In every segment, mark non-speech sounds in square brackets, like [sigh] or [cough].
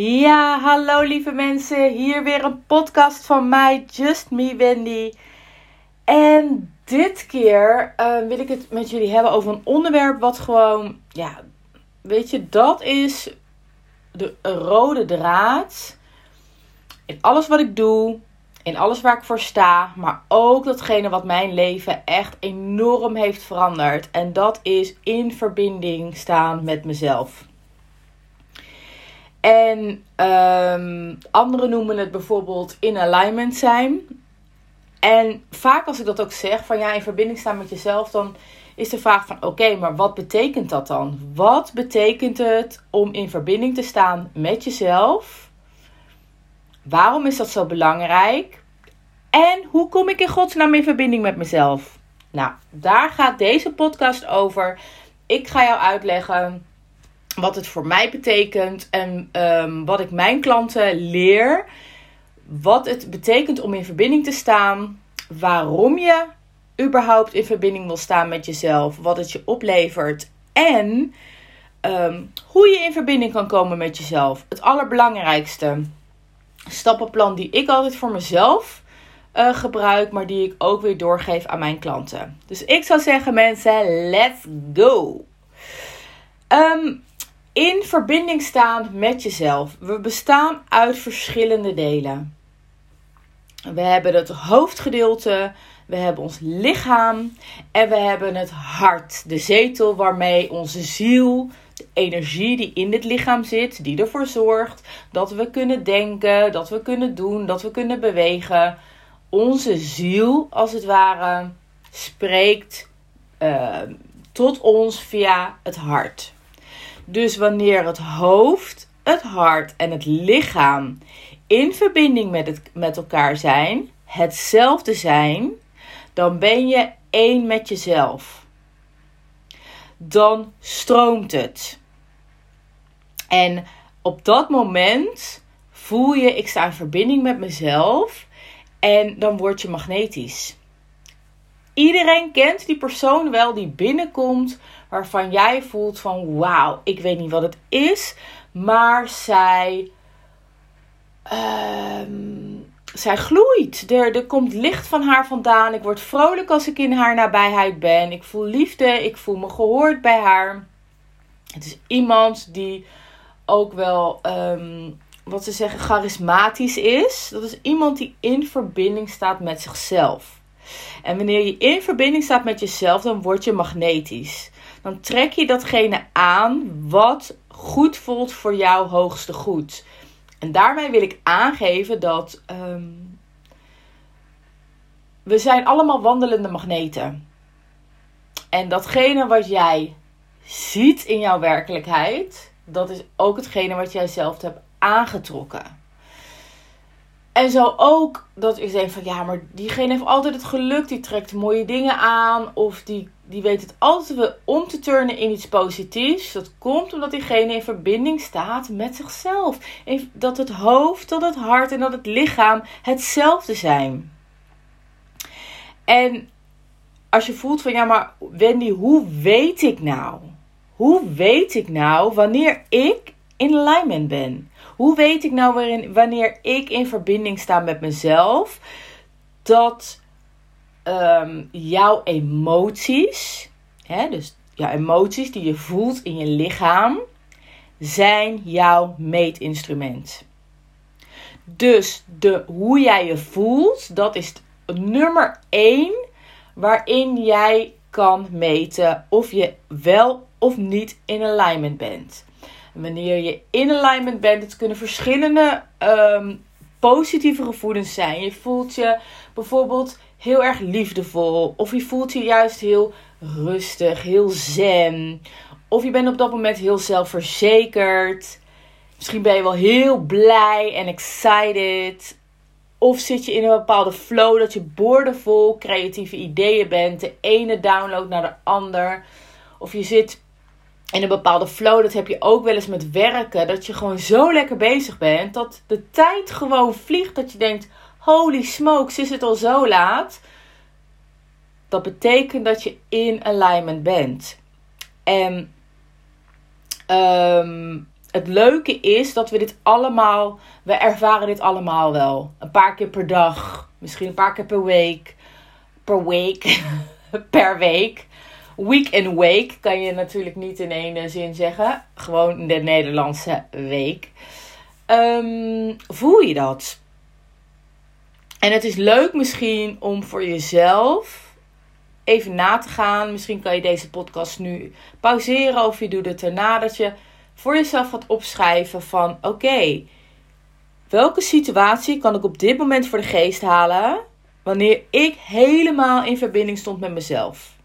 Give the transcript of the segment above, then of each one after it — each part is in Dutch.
Ja, hallo lieve mensen. Hier weer een podcast van mij, Just Me Wendy. En dit keer uh, wil ik het met jullie hebben over een onderwerp wat gewoon, ja, weet je, dat is de rode draad in alles wat ik doe, in alles waar ik voor sta, maar ook datgene wat mijn leven echt enorm heeft veranderd. En dat is in verbinding staan met mezelf. En um, anderen noemen het bijvoorbeeld in alignment zijn. En vaak als ik dat ook zeg, van ja, in verbinding staan met jezelf, dan is de vraag van oké, maar wat betekent dat dan? Wat betekent het om in verbinding te staan met jezelf? Waarom is dat zo belangrijk? En hoe kom ik in godsnaam in verbinding met mezelf? Nou, daar gaat deze podcast over. Ik ga jou uitleggen wat het voor mij betekent en um, wat ik mijn klanten leer. Wat het betekent om in verbinding te staan. Waarom je überhaupt in verbinding wil staan met jezelf. Wat het je oplevert. En um, hoe je in verbinding kan komen met jezelf. Het allerbelangrijkste stappenplan die ik altijd voor mezelf uh, gebruik, maar die ik ook weer doorgeef aan mijn klanten. Dus ik zou zeggen, mensen, let's go! Um, in verbinding staan met jezelf. We bestaan uit verschillende delen. We hebben het hoofdgedeelte, we hebben ons lichaam en we hebben het hart, de zetel waarmee onze ziel, de energie die in het lichaam zit, die ervoor zorgt dat we kunnen denken, dat we kunnen doen, dat we kunnen bewegen. Onze ziel, als het ware, spreekt uh, tot ons via het hart. Dus wanneer het hoofd, het hart en het lichaam in verbinding met, het, met elkaar zijn, hetzelfde zijn, dan ben je één met jezelf. Dan stroomt het. En op dat moment voel je, ik sta in verbinding met mezelf en dan word je magnetisch. Iedereen kent die persoon wel die binnenkomt waarvan jij voelt van wauw, ik weet niet wat het is, maar zij, um, zij gloeit. Er, er komt licht van haar vandaan. Ik word vrolijk als ik in haar nabijheid ben. Ik voel liefde, ik voel me gehoord bij haar. Het is iemand die ook wel, um, wat ze zeggen, charismatisch is. Dat is iemand die in verbinding staat met zichzelf. En wanneer je in verbinding staat met jezelf, dan word je magnetisch. Dan trek je datgene aan wat goed voelt voor jouw hoogste goed. En daarmee wil ik aangeven dat um, we zijn allemaal wandelende magneten. En datgene wat jij ziet in jouw werkelijkheid, dat is ook hetgene wat jij zelf hebt aangetrokken. En zo ook dat ik denk van ja, maar diegene heeft altijd het geluk, die trekt mooie dingen aan. Of die, die weet het altijd om te turnen in iets positiefs. Dat komt omdat diegene in verbinding staat met zichzelf. Dat het hoofd, dat het hart en dat het lichaam hetzelfde zijn. En als je voelt van ja, maar Wendy, hoe weet ik nou? Hoe weet ik nou wanneer ik in alignment ben? Hoe weet ik nou wanneer ik in verbinding sta met mezelf, dat ehm, jouw emoties, hè, dus jouw emoties die je voelt in je lichaam, zijn jouw meetinstrument. Dus de, hoe jij je voelt, dat is nummer 1 waarin jij kan meten of je wel of niet in alignment bent wanneer je in alignment bent, het kunnen verschillende um, positieve gevoelens zijn. Je voelt je bijvoorbeeld heel erg liefdevol, of je voelt je juist heel rustig, heel zen, of je bent op dat moment heel zelfverzekerd. Misschien ben je wel heel blij en excited. Of zit je in een bepaalde flow dat je boordevol creatieve ideeën bent. De ene download naar de ander. Of je zit in een bepaalde flow, dat heb je ook wel eens met werken, dat je gewoon zo lekker bezig bent, dat de tijd gewoon vliegt, dat je denkt, holy smokes, is het al zo laat? Dat betekent dat je in alignment bent. En um, het leuke is dat we dit allemaal, we ervaren dit allemaal wel. Een paar keer per dag, misschien een paar keer per week, per week, [laughs] per week. Week and week kan je natuurlijk niet in één zin zeggen. Gewoon de Nederlandse week. Um, voel je dat? En het is leuk misschien om voor jezelf even na te gaan. Misschien kan je deze podcast nu pauzeren of je doet het erna dat je voor jezelf gaat opschrijven van oké, welke situatie kan ik op dit moment voor de geest halen wanneer ik helemaal in verbinding stond met mezelf?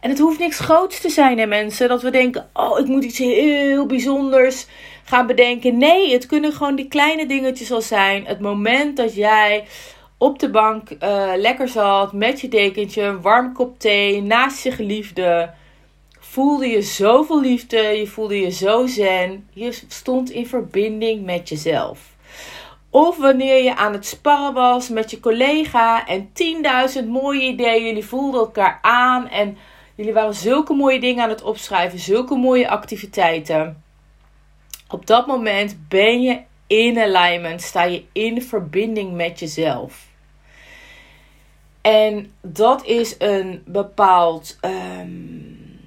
En het hoeft niks groots te zijn, hè mensen. Dat we denken, oh, ik moet iets heel bijzonders gaan bedenken. Nee, het kunnen gewoon die kleine dingetjes al zijn. Het moment dat jij op de bank uh, lekker zat met je dekentje, een warm kop thee, naast je geliefde. Voelde je zoveel liefde, je voelde je zo zen. Je stond in verbinding met jezelf. Of wanneer je aan het sparren was met je collega en 10.000 mooie ideeën. Jullie voelden elkaar aan en jullie waren zulke mooie dingen aan het opschrijven, zulke mooie activiteiten. Op dat moment ben je in alignment, sta je in verbinding met jezelf. En dat is een bepaald um,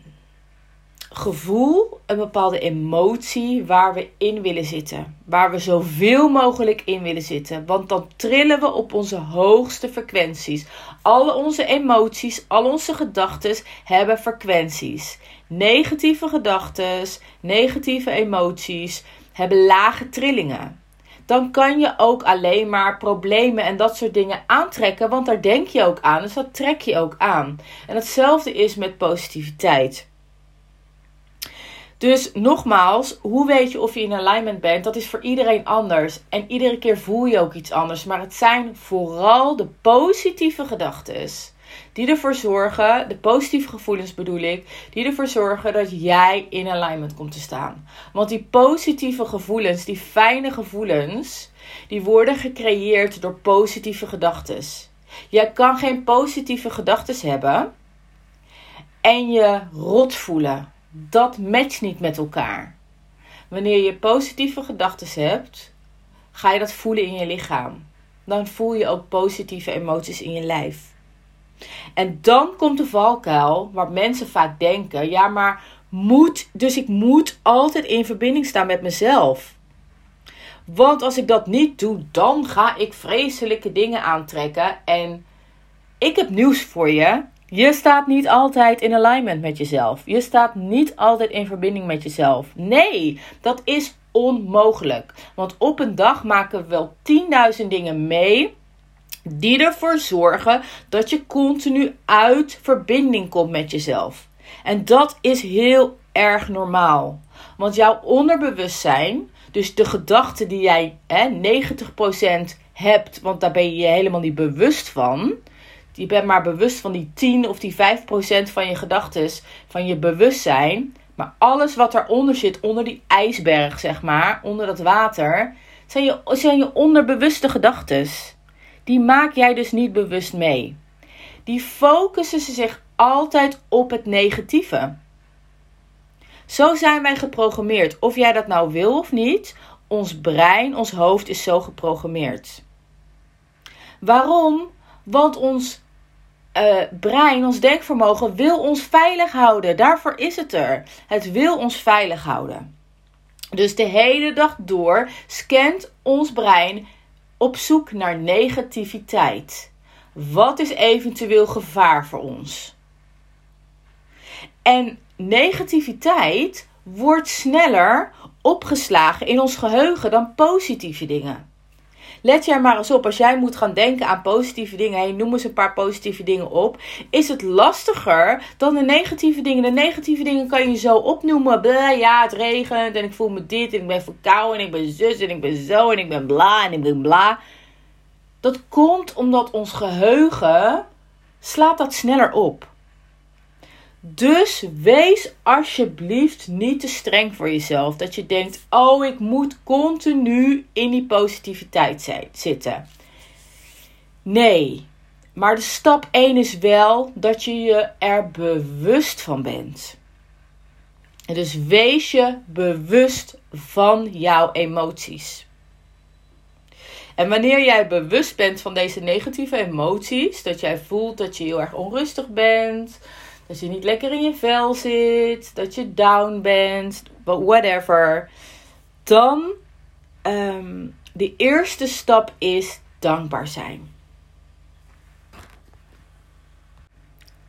gevoel, een bepaalde emotie waar we in willen zitten. Waar we zoveel mogelijk in willen zitten. Want dan trillen we op onze hoogste frequenties. Alle onze emoties, al onze gedachten hebben frequenties. Negatieve gedachten, negatieve emoties hebben lage trillingen. Dan kan je ook alleen maar problemen en dat soort dingen aantrekken, want daar denk je ook aan. Dus dat trek je ook aan. En hetzelfde is met positiviteit. Dus nogmaals, hoe weet je of je in alignment bent? Dat is voor iedereen anders. En iedere keer voel je ook iets anders. Maar het zijn vooral de positieve gedachten die ervoor zorgen, de positieve gevoelens bedoel ik, die ervoor zorgen dat jij in alignment komt te staan. Want die positieve gevoelens, die fijne gevoelens, die worden gecreëerd door positieve gedachten. Jij kan geen positieve gedachten hebben en je rot voelen. Dat matcht niet met elkaar. Wanneer je positieve gedachten hebt, ga je dat voelen in je lichaam. Dan voel je ook positieve emoties in je lijf. En dan komt de valkuil waar mensen vaak denken: ja, maar moet, dus ik moet altijd in verbinding staan met mezelf. Want als ik dat niet doe, dan ga ik vreselijke dingen aantrekken. En ik heb nieuws voor je. Je staat niet altijd in alignment met jezelf. Je staat niet altijd in verbinding met jezelf. Nee, dat is onmogelijk. Want op een dag maken we wel 10.000 dingen mee die ervoor zorgen dat je continu uit verbinding komt met jezelf. En dat is heel erg normaal. Want jouw onderbewustzijn, dus de gedachten die jij hè, 90% hebt, want daar ben je je helemaal niet bewust van. Je bent maar bewust van die 10 of die 5% van je gedachten, van je bewustzijn. Maar alles wat eronder zit, onder die ijsberg, zeg maar, onder dat water, zijn je, zijn je onderbewuste gedachten die maak jij dus niet bewust mee. Die focussen zich altijd op het negatieve. Zo zijn wij geprogrammeerd. Of jij dat nou wil of niet, ons brein, ons hoofd is zo geprogrammeerd. Waarom? Want ons uh, brein, ons denkvermogen, wil ons veilig houden. Daarvoor is het er. Het wil ons veilig houden. Dus de hele dag door scant ons brein op zoek naar negativiteit. Wat is eventueel gevaar voor ons? En negativiteit wordt sneller opgeslagen in ons geheugen dan positieve dingen. Let jij maar eens op, als jij moet gaan denken aan positieve dingen, hey, noem eens een paar positieve dingen op, is het lastiger dan de negatieve dingen. De negatieve dingen kan je zo opnoemen. Blah, ja, het regent en ik voel me dit en ik ben verkouden en ik ben zus en ik ben zo en ik ben bla en ik ben bla. Dat komt omdat ons geheugen slaat dat sneller op. Dus wees alsjeblieft niet te streng voor jezelf. Dat je denkt: oh, ik moet continu in die positiviteit zitten. Nee, maar de stap 1 is wel dat je je er bewust van bent. dus wees je bewust van jouw emoties. En wanneer jij bewust bent van deze negatieve emoties, dat jij voelt dat je heel erg onrustig bent, dat je niet lekker in je vel zit, dat je down bent, whatever, dan um, de eerste stap is dankbaar zijn.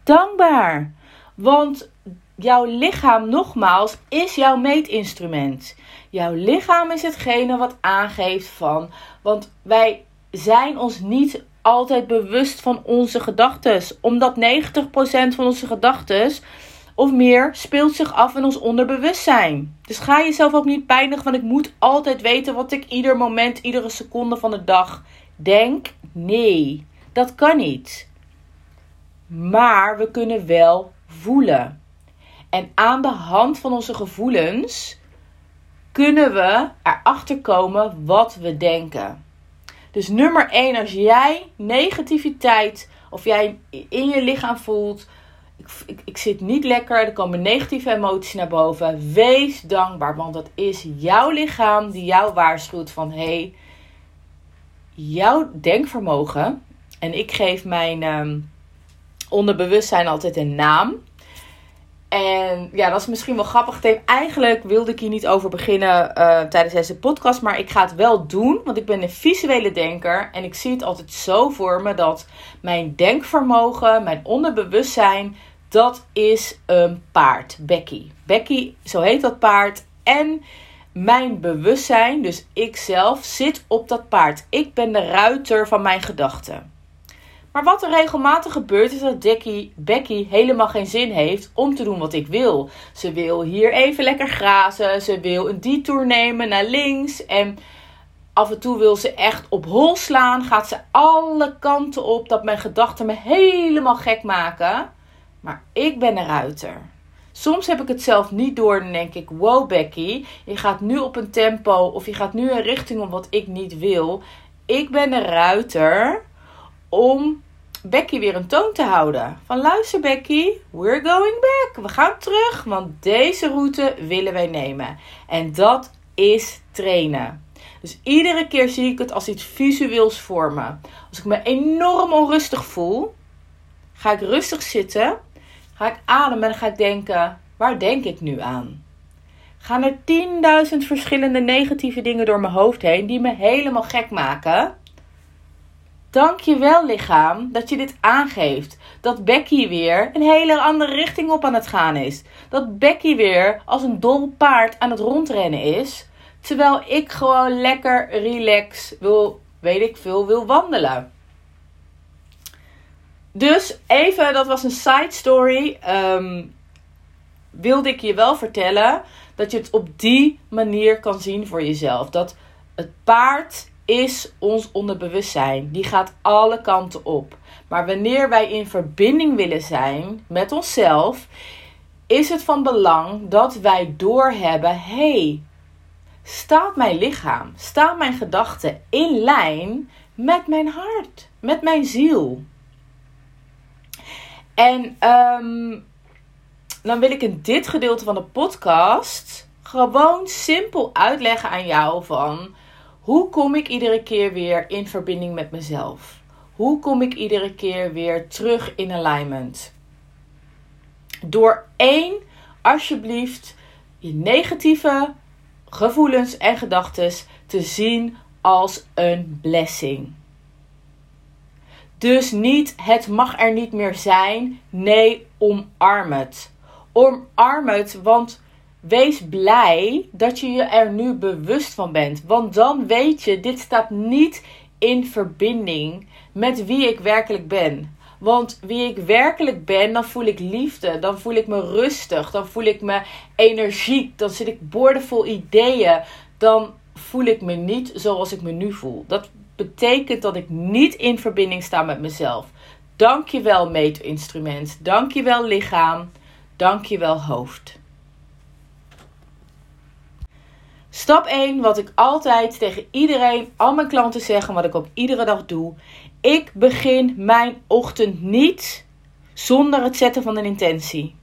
Dankbaar. Want jouw lichaam, nogmaals, is jouw meetinstrument. Jouw lichaam is hetgene wat aangeeft van. Want wij zijn ons niet altijd bewust van onze gedachten. Omdat 90% van onze gedachten of meer speelt zich af in ons onderbewustzijn. Dus ga jezelf ook niet pijnigen, want ik moet altijd weten wat ik ieder moment, iedere seconde van de dag denk. Nee, dat kan niet. Maar we kunnen wel voelen. En aan de hand van onze gevoelens kunnen we erachter komen wat we denken. Dus nummer 1, als jij negativiteit of jij in je lichaam voelt, ik, ik, ik, zit niet lekker, er komen negatieve emoties naar boven. Wees dankbaar, want dat is jouw lichaam die jou waarschuwt van hé, hey, jouw denkvermogen. En ik geef mijn um, onderbewustzijn altijd een naam. En ja, dat is misschien wel grappig. Eigenlijk wilde ik hier niet over beginnen uh, tijdens deze podcast. Maar ik ga het wel doen. Want ik ben een visuele denker. En ik zie het altijd zo voor me dat mijn denkvermogen, mijn onderbewustzijn, dat is een paard. Becky. Becky, zo heet dat paard. En mijn bewustzijn, dus ik zelf, zit op dat paard. Ik ben de ruiter van mijn gedachten. Maar wat er regelmatig gebeurt is dat Becky, Becky helemaal geen zin heeft om te doen wat ik wil. Ze wil hier even lekker grazen. Ze wil een detour nemen naar links. En af en toe wil ze echt op hol slaan. Gaat ze alle kanten op dat mijn gedachten me helemaal gek maken. Maar ik ben een ruiter. Soms heb ik het zelf niet door en denk ik: wow, Becky, je gaat nu op een tempo of je gaat nu een richting om wat ik niet wil. Ik ben een ruiter om Becky weer een toon te houden. Van luister Becky, we're going back. We gaan terug, want deze route willen wij nemen. En dat is trainen. Dus iedere keer zie ik het als iets visueels voor me. Als ik me enorm onrustig voel, ga ik rustig zitten, ga ik ademen en ga ik denken: waar denk ik nu aan? Gaan er 10.000 verschillende negatieve dingen door mijn hoofd heen die me helemaal gek maken? Dank je wel, lichaam, dat je dit aangeeft. Dat Becky weer een hele andere richting op aan het gaan is. Dat Becky weer als een dol paard aan het rondrennen is. Terwijl ik gewoon lekker relax wil, weet ik veel, wil wandelen. Dus even, dat was een side story. Um, wilde ik je wel vertellen dat je het op die manier kan zien voor jezelf. Dat het paard is ons onderbewustzijn. Die gaat alle kanten op. Maar wanneer wij in verbinding willen zijn met onszelf, is het van belang dat wij doorhebben: hey, staat mijn lichaam, staat mijn gedachten in lijn met mijn hart, met mijn ziel? En um, dan wil ik in dit gedeelte van de podcast gewoon simpel uitleggen aan jou van hoe kom ik iedere keer weer in verbinding met mezelf? Hoe kom ik iedere keer weer terug in alignment? Door één, alsjeblieft, je negatieve gevoelens en gedachten te zien als een blessing. Dus niet het mag er niet meer zijn. Nee, omarm het. Omarm het, want Wees blij dat je je er nu bewust van bent. Want dan weet je, dit staat niet in verbinding met wie ik werkelijk ben. Want wie ik werkelijk ben, dan voel ik liefde. Dan voel ik me rustig. Dan voel ik me energiek. Dan zit ik boordevol ideeën. Dan voel ik me niet zoals ik me nu voel. Dat betekent dat ik niet in verbinding sta met mezelf. Dankjewel meetinstrument. Dankjewel lichaam. Dankjewel hoofd. Stap 1, wat ik altijd tegen iedereen, al mijn klanten zeg en wat ik ook iedere dag doe. Ik begin mijn ochtend niet zonder het zetten van een intentie.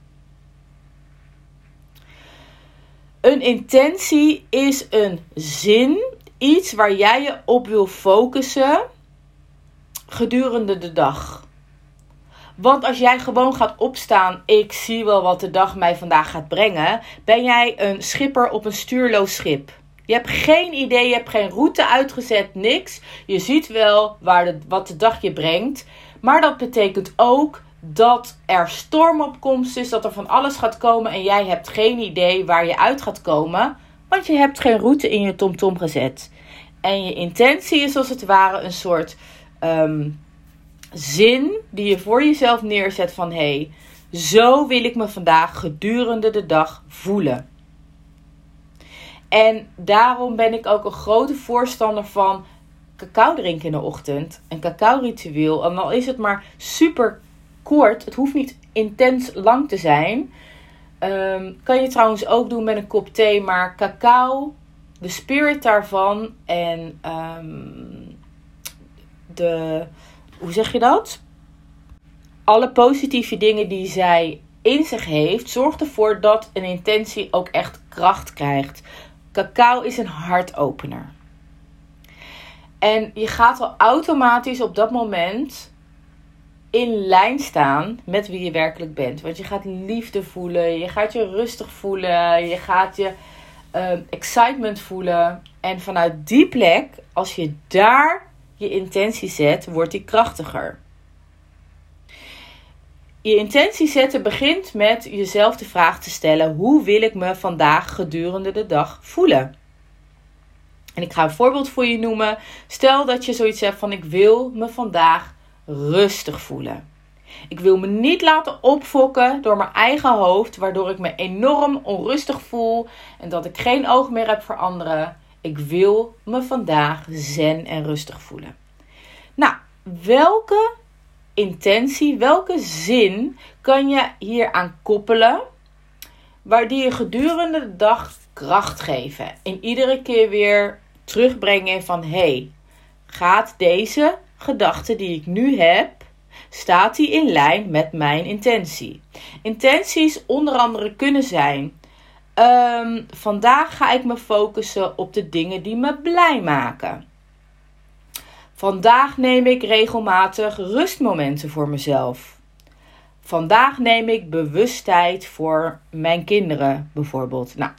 Een intentie is een zin, iets waar jij je op wil focussen gedurende de dag. Want als jij gewoon gaat opstaan, ik zie wel wat de dag mij vandaag gaat brengen, ben jij een schipper op een stuurloos schip. Je hebt geen idee, je hebt geen route uitgezet, niks. Je ziet wel waar wat de dag je brengt. Maar dat betekent ook dat er stormopkomst is, dat er van alles gaat komen en jij hebt geen idee waar je uit gaat komen, want je hebt geen route in je TomTom gezet. En je intentie is als het ware een soort ehm, zin die je voor jezelf neerzet van hé, hey, zo wil ik me vandaag gedurende de dag voelen. En daarom ben ik ook een grote voorstander van cacao drinken in de ochtend. Een cacao ritueel. En al is het maar super kort. Het hoeft niet intens lang te zijn. Um, kan je trouwens ook doen met een kop thee. Maar cacao, de spirit daarvan en um, de... Hoe zeg je dat? Alle positieve dingen die zij in zich heeft, zorgt ervoor dat een intentie ook echt kracht krijgt. Cacao is een hartopener. En je gaat al automatisch op dat moment in lijn staan met wie je werkelijk bent. Want je gaat liefde voelen, je gaat je rustig voelen, je gaat je uh, excitement voelen. En vanuit die plek, als je daar je intentie zet, wordt die krachtiger. Je intentie zetten begint met jezelf de vraag te stellen: hoe wil ik me vandaag gedurende de dag voelen? En ik ga een voorbeeld voor je noemen. Stel dat je zoiets hebt van: ik wil me vandaag rustig voelen. Ik wil me niet laten opfokken door mijn eigen hoofd, waardoor ik me enorm onrustig voel en dat ik geen oog meer heb voor anderen. Ik wil me vandaag zen en rustig voelen. Nou, welke intentie, welke zin kan je hier aan koppelen, waardoor je gedurende de dag kracht geven en iedere keer weer terugbrengen van hey, gaat deze gedachte die ik nu heb, staat die in lijn met mijn intentie? Intenties onder andere kunnen zijn. Um, vandaag ga ik me focussen op de dingen die me blij maken. Vandaag neem ik regelmatig rustmomenten voor mezelf. Vandaag neem ik bewustheid voor mijn kinderen, bijvoorbeeld. Nou,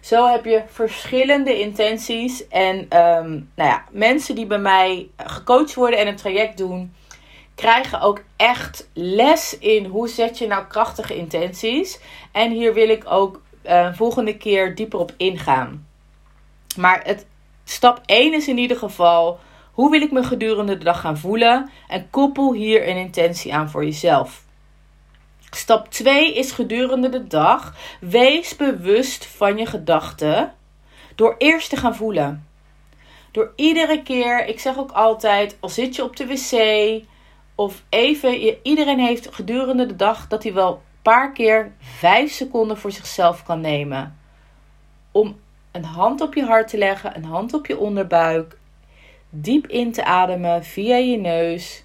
zo heb je verschillende intenties. En um, nou ja, mensen die bij mij gecoacht worden en een traject doen, krijgen ook echt les in hoe zet je nou krachtige intenties. En hier wil ik ook uh, volgende keer dieper op ingaan. Maar het, stap 1 is in ieder geval hoe wil ik me gedurende de dag gaan voelen? En koppel hier een intentie aan voor jezelf. Stap 2 is gedurende de dag. Wees bewust van je gedachten door eerst te gaan voelen. Door iedere keer, ik zeg ook altijd, al zit je op de wc of even, iedereen heeft gedurende de dag dat hij wel een paar keer 5 seconden voor zichzelf kan nemen. Om een hand op je hart te leggen, een hand op je onderbuik diep in te ademen via je neus.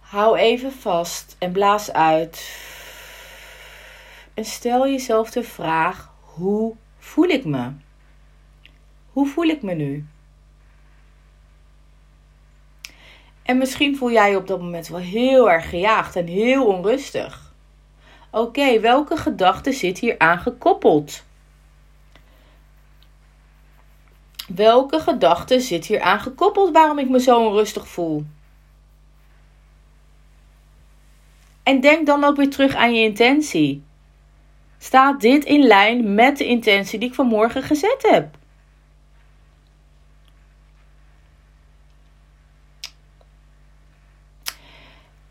Hou even vast en blaas uit. En stel jezelf de vraag: hoe voel ik me? Hoe voel ik me nu? En misschien voel jij je op dat moment wel heel erg gejaagd en heel onrustig. Oké, welke gedachte zit hier aan gekoppeld? Welke gedachte zit hier aan gekoppeld waarom ik me zo onrustig voel? En denk dan ook weer terug aan je intentie. Staat dit in lijn met de intentie die ik vanmorgen gezet heb?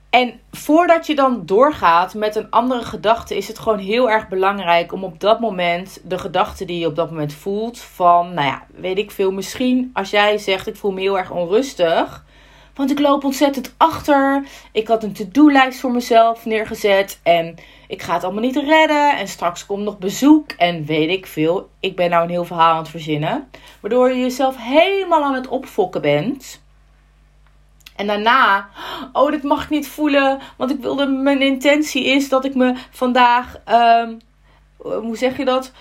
En voordat je dan doorgaat met een andere gedachte, is het gewoon heel erg belangrijk om op dat moment de gedachte die je op dat moment voelt, van, nou ja, weet ik veel, misschien als jij zegt: Ik voel me heel erg onrustig, want ik loop ontzettend achter. Ik had een to-do-lijst voor mezelf neergezet en ik ga het allemaal niet redden. En straks komt nog bezoek en weet ik veel. Ik ben nou een heel verhaal aan het verzinnen, waardoor je jezelf helemaal aan het opfokken bent. En daarna, oh, dit mag ik niet voelen, want ik wilde, mijn intentie is dat ik me vandaag um, hoe zeg je dat?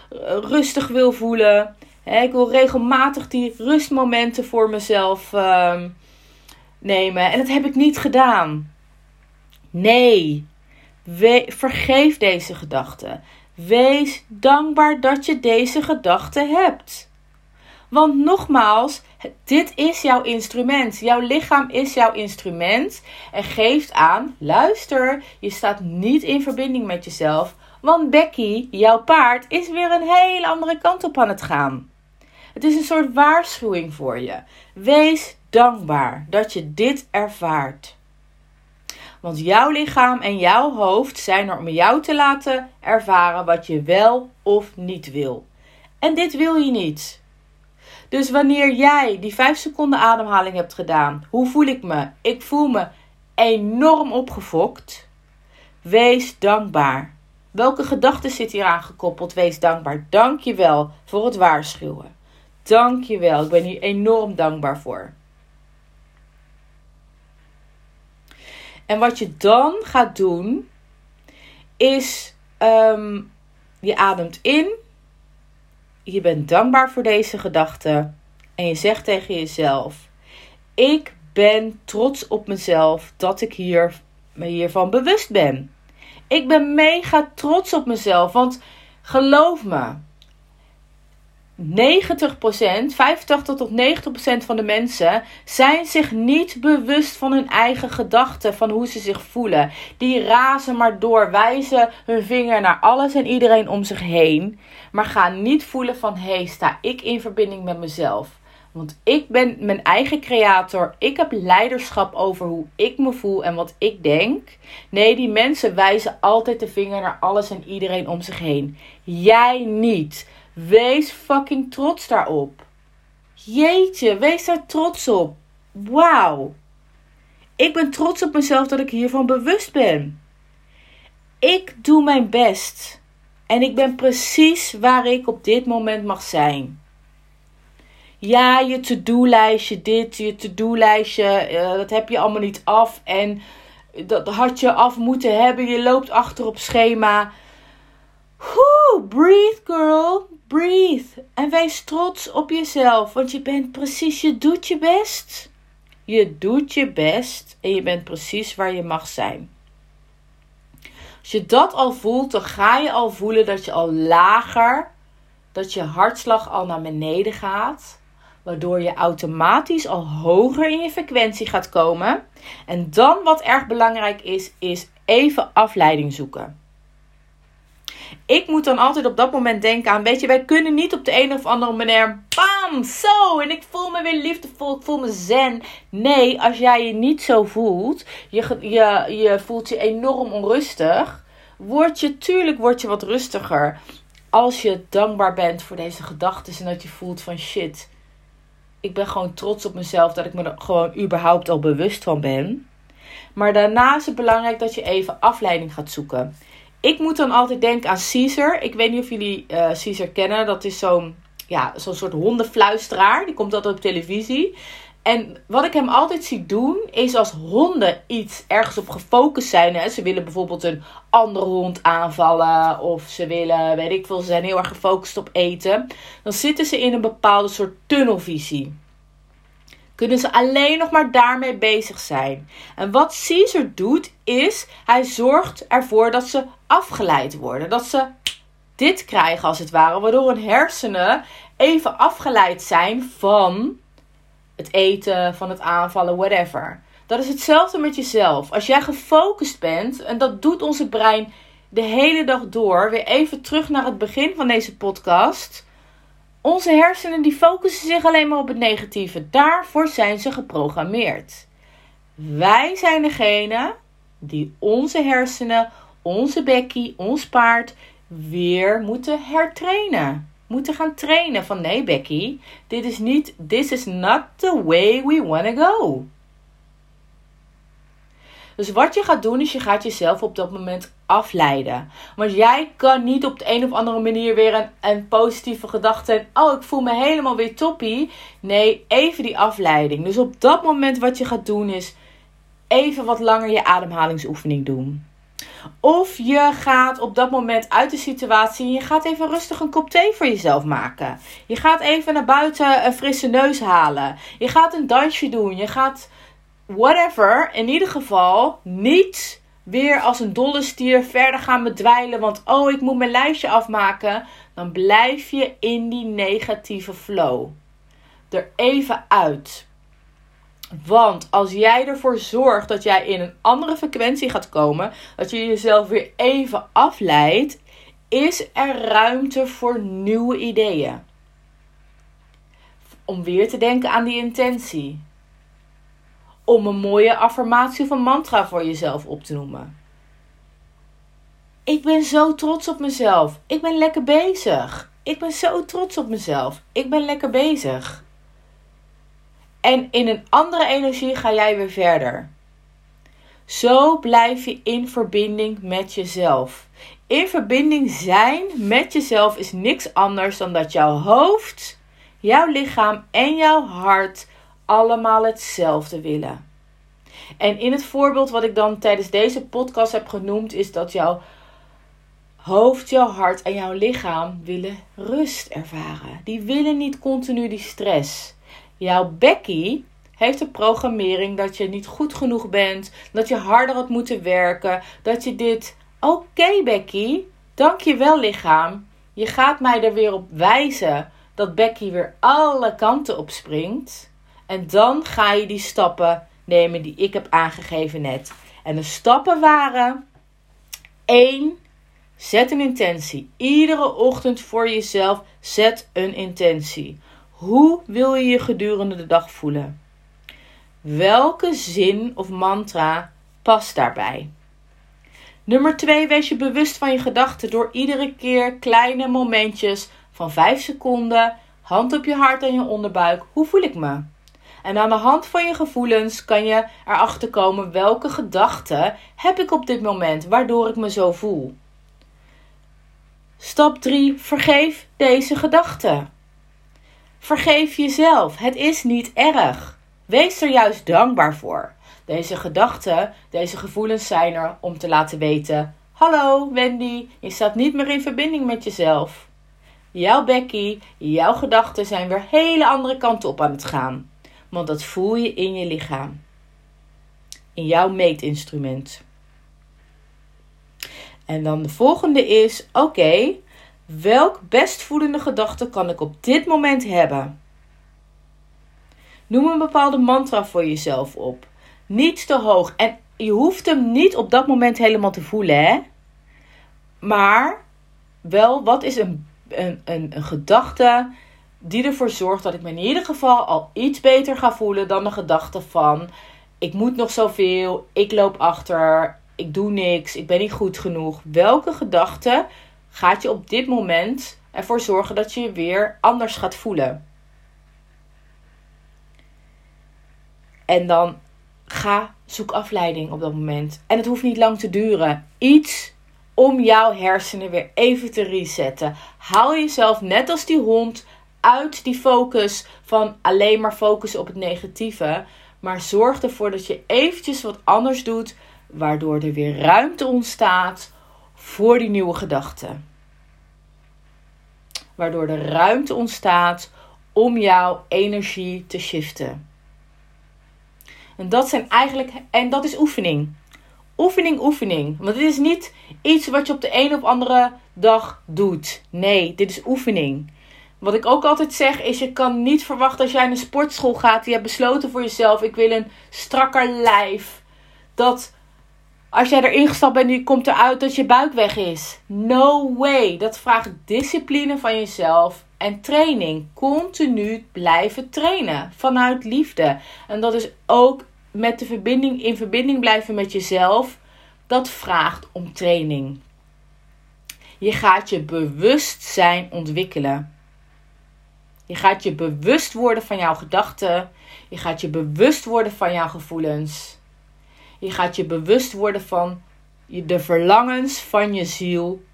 Rustig wil voelen. ik wil regelmatig die rustmomenten voor mezelf ehm, nemen. En dat heb ik niet gedaan. Nee. vergeef deze gedachten. Wees dankbaar dat je deze gedachten hebt. Want nogmaals, dit is jouw instrument. Jouw lichaam is jouw instrument en geeft aan: luister, je staat niet in verbinding met jezelf. Want Becky, jouw paard, is weer een hele andere kant op aan het gaan. Het is een soort waarschuwing voor je. Wees dankbaar dat je dit ervaart. Want jouw lichaam en jouw hoofd zijn er om jou te laten ervaren wat je wel of niet wil. En dit wil je niet. Dus wanneer jij die 5 seconden ademhaling hebt gedaan, hoe voel ik me? Ik voel me enorm opgefokt. Wees dankbaar. Welke gedachten zit hier aan gekoppeld? Wees dankbaar. Dank je wel voor het waarschuwen. Dank je wel. Ik ben hier enorm dankbaar voor. En wat je dan gaat doen, is um, je ademt in. Je bent dankbaar voor deze gedachte. En je zegt tegen jezelf: Ik ben trots op mezelf dat ik hier, me hiervan bewust ben. Ik ben mega trots op mezelf. Want geloof me, 90%, 85 tot 90% van de mensen zijn zich niet bewust van hun eigen gedachten, van hoe ze zich voelen. Die razen maar door, wijzen hun vinger naar alles en iedereen om zich heen, maar gaan niet voelen van hé, hey, sta ik in verbinding met mezelf? Want ik ben mijn eigen creator. Ik heb leiderschap over hoe ik me voel en wat ik denk. Nee, die mensen wijzen altijd de vinger naar alles en iedereen om zich heen. Jij niet. Wees fucking trots daarop. Jeetje, wees daar trots op. Wauw. Ik ben trots op mezelf dat ik hiervan bewust ben. Ik doe mijn best. En ik ben precies waar ik op dit moment mag zijn. Ja, je to-do-lijstje, dit, je to-do-lijstje, uh, dat heb je allemaal niet af. En dat had je af moeten hebben. Je loopt achter op schema. Whew, breathe girl, breathe. En wees trots op jezelf, want je bent precies, je doet je best. Je doet je best en je bent precies waar je mag zijn. Als je dat al voelt, dan ga je al voelen dat je al lager, dat je hartslag al naar beneden gaat. Waardoor je automatisch al hoger in je frequentie gaat komen. En dan wat erg belangrijk is, is even afleiding zoeken. Ik moet dan altijd op dat moment denken aan, weet je, wij kunnen niet op de een of andere manier, bam, zo, en ik voel me weer liefdevol, ik voel me zen. Nee, als jij je niet zo voelt, je, je, je voelt je enorm onrustig, word je, tuurlijk word je wat rustiger. Als je dankbaar bent voor deze gedachten en dat je voelt van shit, ik ben gewoon trots op mezelf dat ik me er gewoon überhaupt al bewust van ben. Maar daarna is het belangrijk dat je even afleiding gaat zoeken. Ik moet dan altijd denken aan Caesar. Ik weet niet of jullie uh, Caesar kennen. Dat is zo'n ja, zo'n soort hondenfluisteraar. Die komt altijd op televisie. En wat ik hem altijd zie doen, is als honden iets ergens op gefocust zijn. Hè. Ze willen bijvoorbeeld een andere hond aanvallen. Of ze willen, weet ik veel, ze zijn heel erg gefocust op eten. Dan zitten ze in een bepaalde soort tunnelvisie kunnen ze alleen nog maar daarmee bezig zijn. En wat Caesar doet is, hij zorgt ervoor dat ze afgeleid worden. Dat ze dit krijgen als het ware, waardoor hun hersenen even afgeleid zijn van het eten, van het aanvallen, whatever. Dat is hetzelfde met jezelf. Als jij gefocust bent, en dat doet onze brein de hele dag door, weer even terug naar het begin van deze podcast onze hersenen die focussen zich alleen maar op het negatieve. Daarvoor zijn ze geprogrammeerd. Wij zijn degene die onze hersenen, onze bekkie, ons paard weer moeten hertrainen. Moeten gaan trainen van nee Becky, dit is niet, this is not the way we want to go. Dus wat je gaat doen is je gaat jezelf op dat moment afleiden. Want jij kan niet op de een of andere manier weer een, een positieve gedachte. Oh, ik voel me helemaal weer toppie. Nee, even die afleiding. Dus op dat moment wat je gaat doen is even wat langer je ademhalingsoefening doen. Of je gaat op dat moment uit de situatie en je gaat even rustig een kop thee voor jezelf maken. Je gaat even naar buiten een frisse neus halen. Je gaat een dansje doen. Je gaat whatever. In ieder geval niet weer als een dolle stier verder gaan bedwijlen. Want oh, ik moet mijn lijstje afmaken. Dan blijf je in die negatieve flow. Er even uit. Want als jij ervoor zorgt dat jij in een andere frequentie gaat komen, dat je jezelf weer even afleidt, is er ruimte voor nieuwe ideeën. Om weer te denken aan die intentie. Om een mooie affirmatie of een mantra voor jezelf op te noemen. Ik ben zo trots op mezelf. Ik ben lekker bezig. Ik ben zo trots op mezelf. Ik ben lekker bezig. En in een andere energie ga jij weer verder. Zo blijf je in verbinding met jezelf. In verbinding zijn met jezelf is niks anders dan dat jouw hoofd, jouw lichaam en jouw hart allemaal hetzelfde willen. En in het voorbeeld wat ik dan tijdens deze podcast heb genoemd, is dat jouw hoofd, jouw hart en jouw lichaam willen rust ervaren. Die willen niet continu die stress. Jouw Becky heeft de programmering dat je niet goed genoeg bent, dat je harder had moeten werken, dat je dit. Oké, Becky, dank je wel, lichaam. Je gaat mij er weer op wijzen dat Becky weer alle kanten op springt. En dan ga je die stappen nemen die ik heb aangegeven net. En de stappen waren: 1. Zet een intentie. Iedere ochtend voor jezelf zet een intentie. Hoe wil je je gedurende de dag voelen? Welke zin of mantra past daarbij? Nummer 2. Wees je bewust van je gedachten door iedere keer kleine momentjes van 5 seconden, hand op je hart en je onderbuik. Hoe voel ik me? En aan de hand van je gevoelens kan je erachter komen welke gedachten heb ik op dit moment waardoor ik me zo voel. Stap 3. Vergeef deze gedachten. Vergeef jezelf. Het is niet erg. Wees er juist dankbaar voor. Deze gedachten, deze gevoelens zijn er om te laten weten: Hallo Wendy, je staat niet meer in verbinding met jezelf. Jouw Becky, jouw gedachten zijn weer hele andere kanten op aan het gaan. Want dat voel je in je lichaam. In jouw meetinstrument. En dan de volgende is: Oké, Welk best voelende gedachte kan ik op dit moment hebben? Noem een bepaalde mantra voor jezelf op. Niet te hoog. En je hoeft hem niet op dat moment helemaal te voelen, hè? Maar wel, wat is een, een, een gedachte die ervoor zorgt dat ik me in ieder geval al iets beter ga voelen dan de gedachte van: ik moet nog zoveel, ik loop achter, ik doe niks, ik ben niet goed genoeg. Welke gedachte gaat je op dit moment ervoor zorgen dat je je weer anders gaat voelen. En dan ga zoek afleiding op dat moment. En het hoeft niet lang te duren. Iets om jouw hersenen weer even te resetten. Haal jezelf net als die hond uit die focus van alleen maar focussen op het negatieve. Maar zorg ervoor dat je eventjes wat anders doet, waardoor er weer ruimte ontstaat voor die nieuwe gedachten. Waardoor er ruimte ontstaat om jouw energie te shiften. En dat zijn eigenlijk, en dat is oefening. Oefening, oefening. Want dit is niet iets wat je op de een of andere dag doet. Nee, dit is oefening. Wat ik ook altijd zeg is: je kan niet verwachten als jij naar een sportschool gaat. Je hebt besloten voor jezelf: ik wil een strakker lijf. Dat als jij erin gestapt bent en je komt eruit dat je buik weg is. No way. Dat vraagt discipline van jezelf en training. Continu blijven trainen vanuit liefde. En dat is ook met de verbinding in verbinding blijven met jezelf. Dat vraagt om training. Je gaat je bewustzijn ontwikkelen. Je gaat je bewust worden van jouw gedachten. Je gaat je bewust worden van jouw gevoelens. Je gaat je bewust worden van de verlangens van je ziel.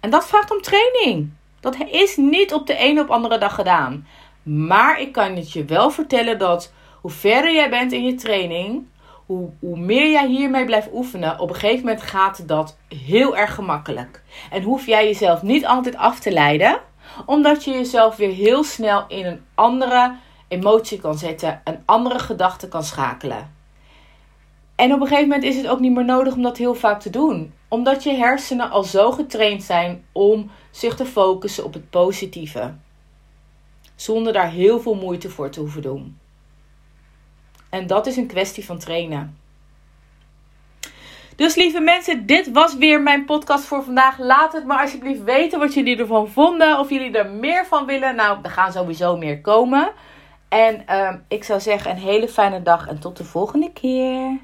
En dat vraagt om training. Dat is niet op de een op andere dag gedaan. Maar ik kan het je wel vertellen dat hoe verder jij bent in je training, hoe, meer jij hiermee blijft oefenen, op een gegeven moment gaat dat heel erg gemakkelijk. En hoef jij jezelf niet altijd af te leiden, omdat je jezelf weer heel snel in een andere emotie kan zetten, een andere gedachte kan schakelen. En op een gegeven moment is het ook niet meer nodig om dat heel vaak te doen, omdat je hersenen al zo getraind zijn om zich te focussen op het positieve, zonder daar heel veel moeite voor te hoeven doen. En dat is een kwestie van trainen. Dus lieve mensen, dit was weer mijn podcast voor vandaag. Laat het maar alsjeblieft weten wat jullie ervan vonden. Of jullie er meer van willen. Nou, er gaan sowieso meer komen. En uh, ik zou zeggen, een hele fijne dag en tot de volgende keer.